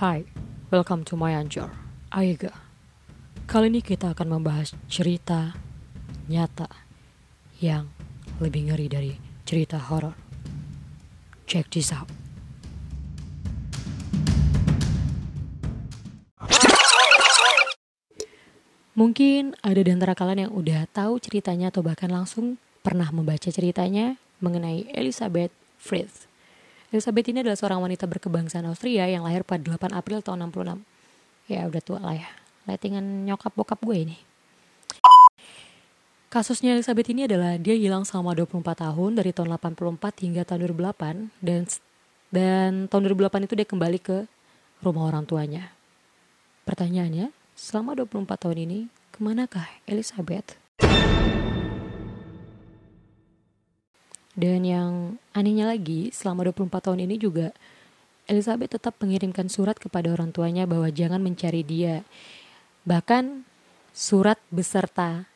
Hai, welcome to my Anjor, Aiga. Kali ini kita akan membahas cerita nyata yang lebih ngeri dari cerita horor. Check this out. Mungkin ada di antara kalian yang udah tahu ceritanya atau bahkan langsung pernah membaca ceritanya mengenai Elizabeth Frith. Elizabeth ini adalah seorang wanita berkebangsaan Austria yang lahir pada 8 April tahun 66. Ya udah tua lah ya. Lettingan nyokap bokap gue ini. Kasusnya Elizabeth ini adalah dia hilang selama 24 tahun dari tahun 84 hingga tahun 2008 dan dan tahun 2008 itu dia kembali ke rumah orang tuanya. Pertanyaannya, selama 24 tahun ini ke manakah Elizabeth? Dan yang anehnya lagi, selama 24 tahun ini juga Elizabeth tetap mengirimkan surat kepada orang tuanya bahwa jangan mencari dia. Bahkan surat beserta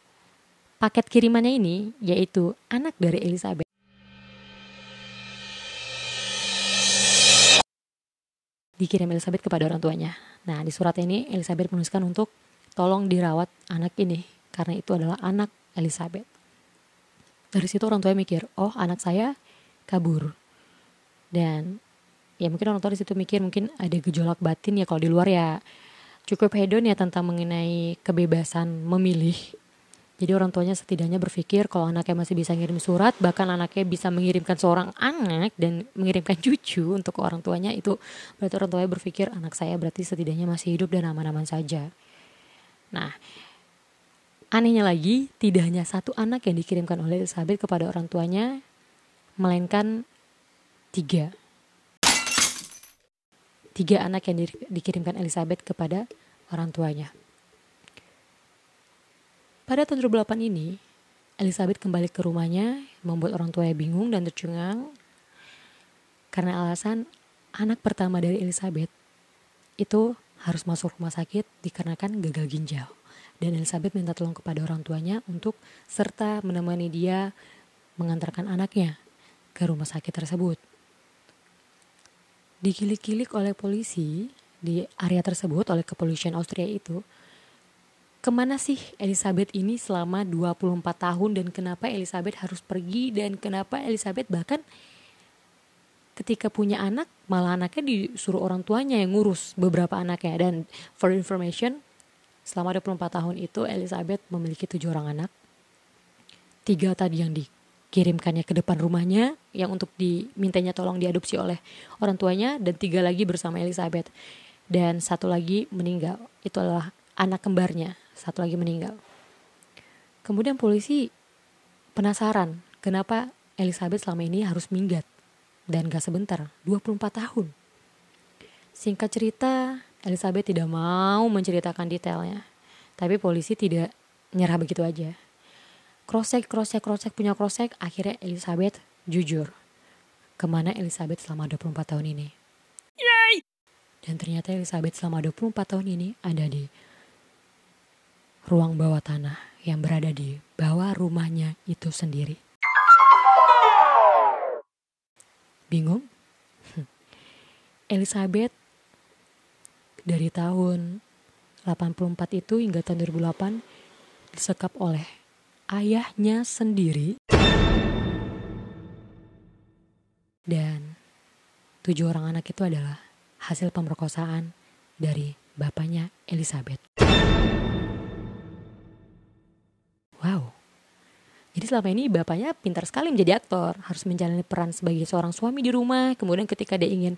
paket kirimannya ini yaitu anak dari Elizabeth. Dikirim Elizabeth kepada orang tuanya. Nah, di surat ini Elizabeth menuliskan untuk tolong dirawat anak ini karena itu adalah anak Elizabeth. Dari situ orang tua mikir, oh anak saya kabur. Dan ya mungkin orang tua di situ mikir mungkin ada gejolak batin ya kalau di luar ya cukup hedon ya tentang mengenai kebebasan memilih. Jadi orang tuanya setidaknya berpikir kalau anaknya masih bisa ngirim surat, bahkan anaknya bisa mengirimkan seorang anak dan mengirimkan cucu untuk orang tuanya itu berarti orang tuanya berpikir anak saya berarti setidaknya masih hidup dan aman-aman saja. Nah, anehnya lagi tidak hanya satu anak yang dikirimkan oleh Elizabeth kepada orang tuanya, melainkan tiga. Tiga anak yang di, dikirimkan Elizabeth kepada orang tuanya. Pada tahun 2008 ini, Elizabeth kembali ke rumahnya, membuat orang tuanya bingung dan tercengang karena alasan anak pertama dari Elizabeth itu harus masuk rumah sakit dikarenakan gagal ginjal. Dan Elizabeth minta tolong kepada orang tuanya untuk serta menemani dia mengantarkan anaknya ke rumah sakit tersebut. Dikilik-kilik oleh polisi di area tersebut oleh kepolisian Austria itu, ke mana sih Elizabeth ini selama 24 tahun dan kenapa Elizabeth harus pergi dan kenapa Elizabeth bahkan ketika punya anak malah anaknya disuruh orang tuanya yang ngurus beberapa anaknya dan for information selama 24 tahun itu Elizabeth memiliki tujuh orang anak. Tiga tadi yang dikirimkannya ke depan rumahnya yang untuk dimintanya tolong diadopsi oleh orang tuanya dan tiga lagi bersama Elizabeth. Dan satu lagi meninggal. Itu adalah anak kembarnya. Satu lagi meninggal. Kemudian polisi penasaran kenapa Elizabeth selama ini harus minggat dan gak sebentar, 24 tahun. Singkat cerita, Elizabeth tidak mau menceritakan detailnya. Tapi polisi tidak nyerah begitu aja. Cross-check, cross-check, cross-check, punya cross-check, akhirnya Elizabeth jujur. Ke mana Elizabeth selama 24 tahun ini. Yay! Dan ternyata Elizabeth selama 24 tahun ini ada di ruang bawah tanah yang berada di bawah rumahnya itu sendiri. Bingung? Elizabeth dari tahun 84 itu hingga tahun 2008 disekap oleh ayahnya sendiri dan tujuh orang anak itu adalah hasil pemerkosaan dari bapaknya Elizabeth. Wow. Jadi selama ini bapaknya pintar sekali menjadi aktor, harus menjalani peran sebagai seorang suami di rumah. Kemudian ketika dia ingin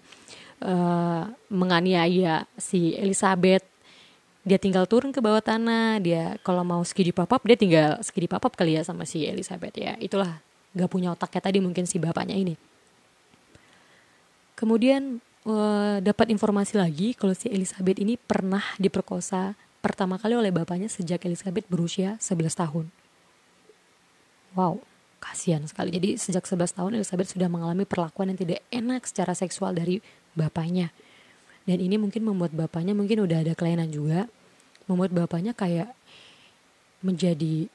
uh, menganiaya si Elizabeth, dia tinggal turun ke bawah tanah. Dia kalau mau skidi pop-up, dia tinggal skidi pop-up kali ya sama si Elizabeth ya. Itulah gak punya otaknya tadi mungkin si bapaknya ini. Kemudian uh, dapat informasi lagi kalau si Elizabeth ini pernah diperkosa pertama kali oleh bapaknya sejak Elizabeth berusia 11 tahun. Wow, kasihan sekali. Jadi sejak 11 tahun Elizabeth sudah mengalami perlakuan yang tidak enak secara seksual dari bapaknya. Dan ini mungkin membuat bapaknya mungkin udah ada kelainan juga. Membuat bapaknya kayak menjadi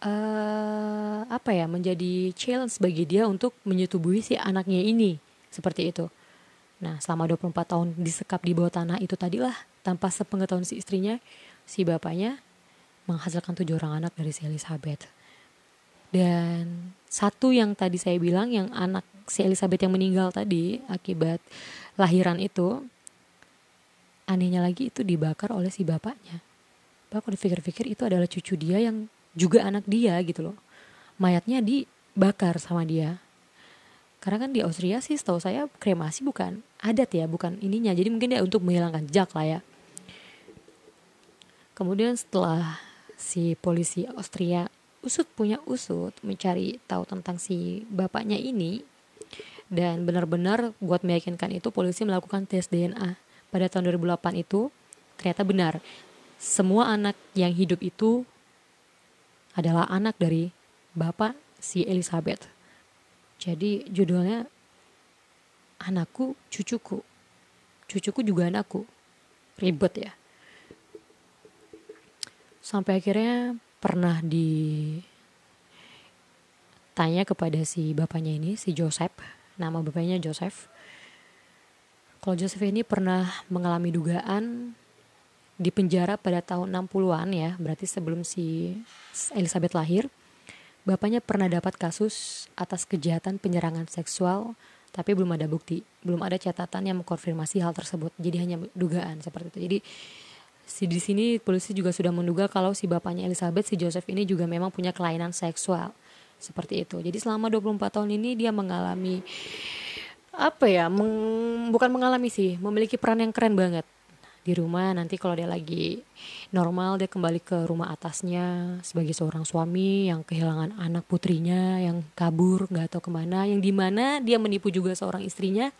uh, apa ya menjadi challenge bagi dia untuk menyetubuhi si anaknya ini seperti itu Nah, selama 24 tahun disekap di bawah tanah itu tadilah tanpa sepengetahuan si istrinya, si bapaknya menghasilkan tujuh orang anak dari si Elizabeth. Dan satu yang tadi saya bilang yang anak si Elizabeth yang meninggal tadi akibat lahiran itu anehnya lagi itu dibakar oleh si bapaknya. Bahkan dipikir-pikir itu adalah cucu dia yang juga anak dia gitu loh. Mayatnya dibakar sama dia karena kan di Austria sih setahu saya kremasi bukan adat ya bukan ininya jadi mungkin dia untuk menghilangkan jejak lah ya kemudian setelah si polisi Austria usut punya usut mencari tahu tentang si bapaknya ini dan benar-benar buat meyakinkan itu polisi melakukan tes DNA pada tahun 2008 itu ternyata benar semua anak yang hidup itu adalah anak dari bapak si Elizabeth jadi judulnya anakku, cucuku. Cucuku juga anakku. Ribet ya. Sampai akhirnya pernah ditanya kepada si bapaknya ini, si Joseph. Nama bapaknya Joseph. Kalau Joseph ini pernah mengalami dugaan di penjara pada tahun 60-an ya, berarti sebelum si Elizabeth lahir Bapaknya pernah dapat kasus atas kejahatan penyerangan seksual, tapi belum ada bukti, belum ada catatan yang mengkonfirmasi hal tersebut. Jadi hanya dugaan seperti itu. Jadi si di sini polisi juga sudah menduga kalau si bapaknya Elizabeth, si Joseph ini juga memang punya kelainan seksual. Seperti itu. Jadi selama 24 tahun ini dia mengalami apa ya? Meng, bukan mengalami sih, memiliki peran yang keren banget di rumah nanti kalau dia lagi normal dia kembali ke rumah atasnya sebagai seorang suami yang kehilangan anak putrinya yang kabur nggak tahu ke mana yang di mana dia menipu juga seorang istrinya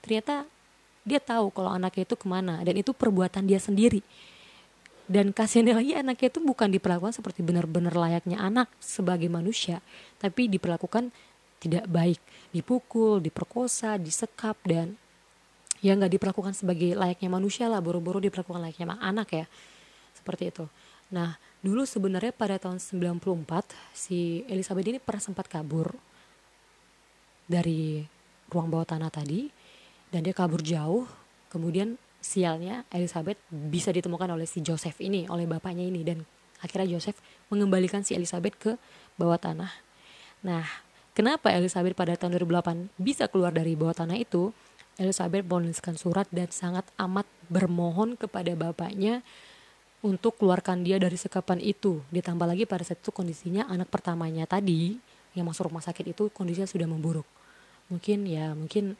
ternyata dia tahu kalau anaknya itu ke mana dan itu perbuatan dia sendiri. Dan kasihannya lagi anaknya itu bukan diperlakukan seperti benar-benar layaknya anak sebagai manusia tapi diperlakukan tidak baik. Dipukul diperkosa disekap dan ya nggak diperlakukan sebagai layaknya manusia lah. Buru-buru diperlakukan layaknya anak ya seperti itu. Nah dulu sebenarnya pada tahun 94 si Elizabeth ini pernah sempat kabur dari ruang bawah tanah tadi dan dia kabur jauh kemudian sialnya Elizabeth bisa ditemukan oleh si Joseph ini oleh bapaknya ini dan akhirnya Joseph mengembalikan si Elizabeth ke bawah tanah nah kenapa Elizabeth pada tahun 2008 bisa keluar dari bawah tanah itu Elizabeth menuliskan surat dan sangat amat bermohon kepada bapaknya untuk keluarkan dia dari sekapan itu. Ditambah lagi pada saat itu kondisinya anak pertamanya tadi yang masuk rumah sakit itu kondisinya sudah memburuk. Mungkin ya mungkin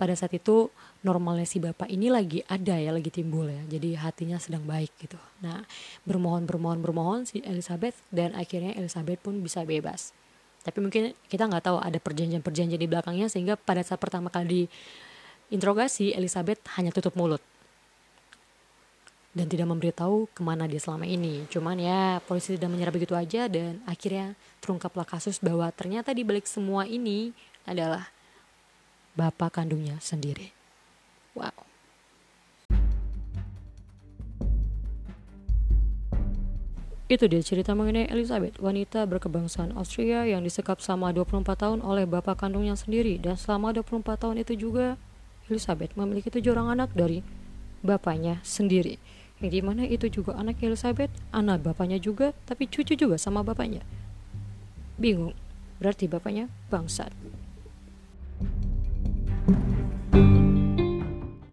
pada saat itu normalnya si bapak ini lagi ada ya lagi timbul ya. Jadi hatinya sedang baik gitu. Nah bermohon bermohon bermohon si Elizabeth dan akhirnya Elizabeth pun bisa bebas. Tapi mungkin kita nggak tahu ada perjanjian-perjanjian di belakangnya sehingga pada saat pertama kali interogasi, Elizabeth hanya tutup mulut. Dan tidak memberitahu ke mana dia selama ini. Cuman ya polisi tidak menyerah begitu aja dan akhirnya terungkaplah kasus bahwa ternyata di balik semua ini adalah bapak kandungnya sendiri. Wow. Itu dia cerita mengenai Elizabeth, wanita berkebangsaan Austria yang disekap selama 24 tahun oleh bapak kandungnya sendiri dan selama 24 tahun itu juga Elizabeth memiliki tujuh orang anak dari bapaknya sendiri. Yang di mana itu juga anak Elizabeth, anak bapaknya juga, tapi cucu juga sama bapaknya. Bingung, berarti bapaknya bangsat.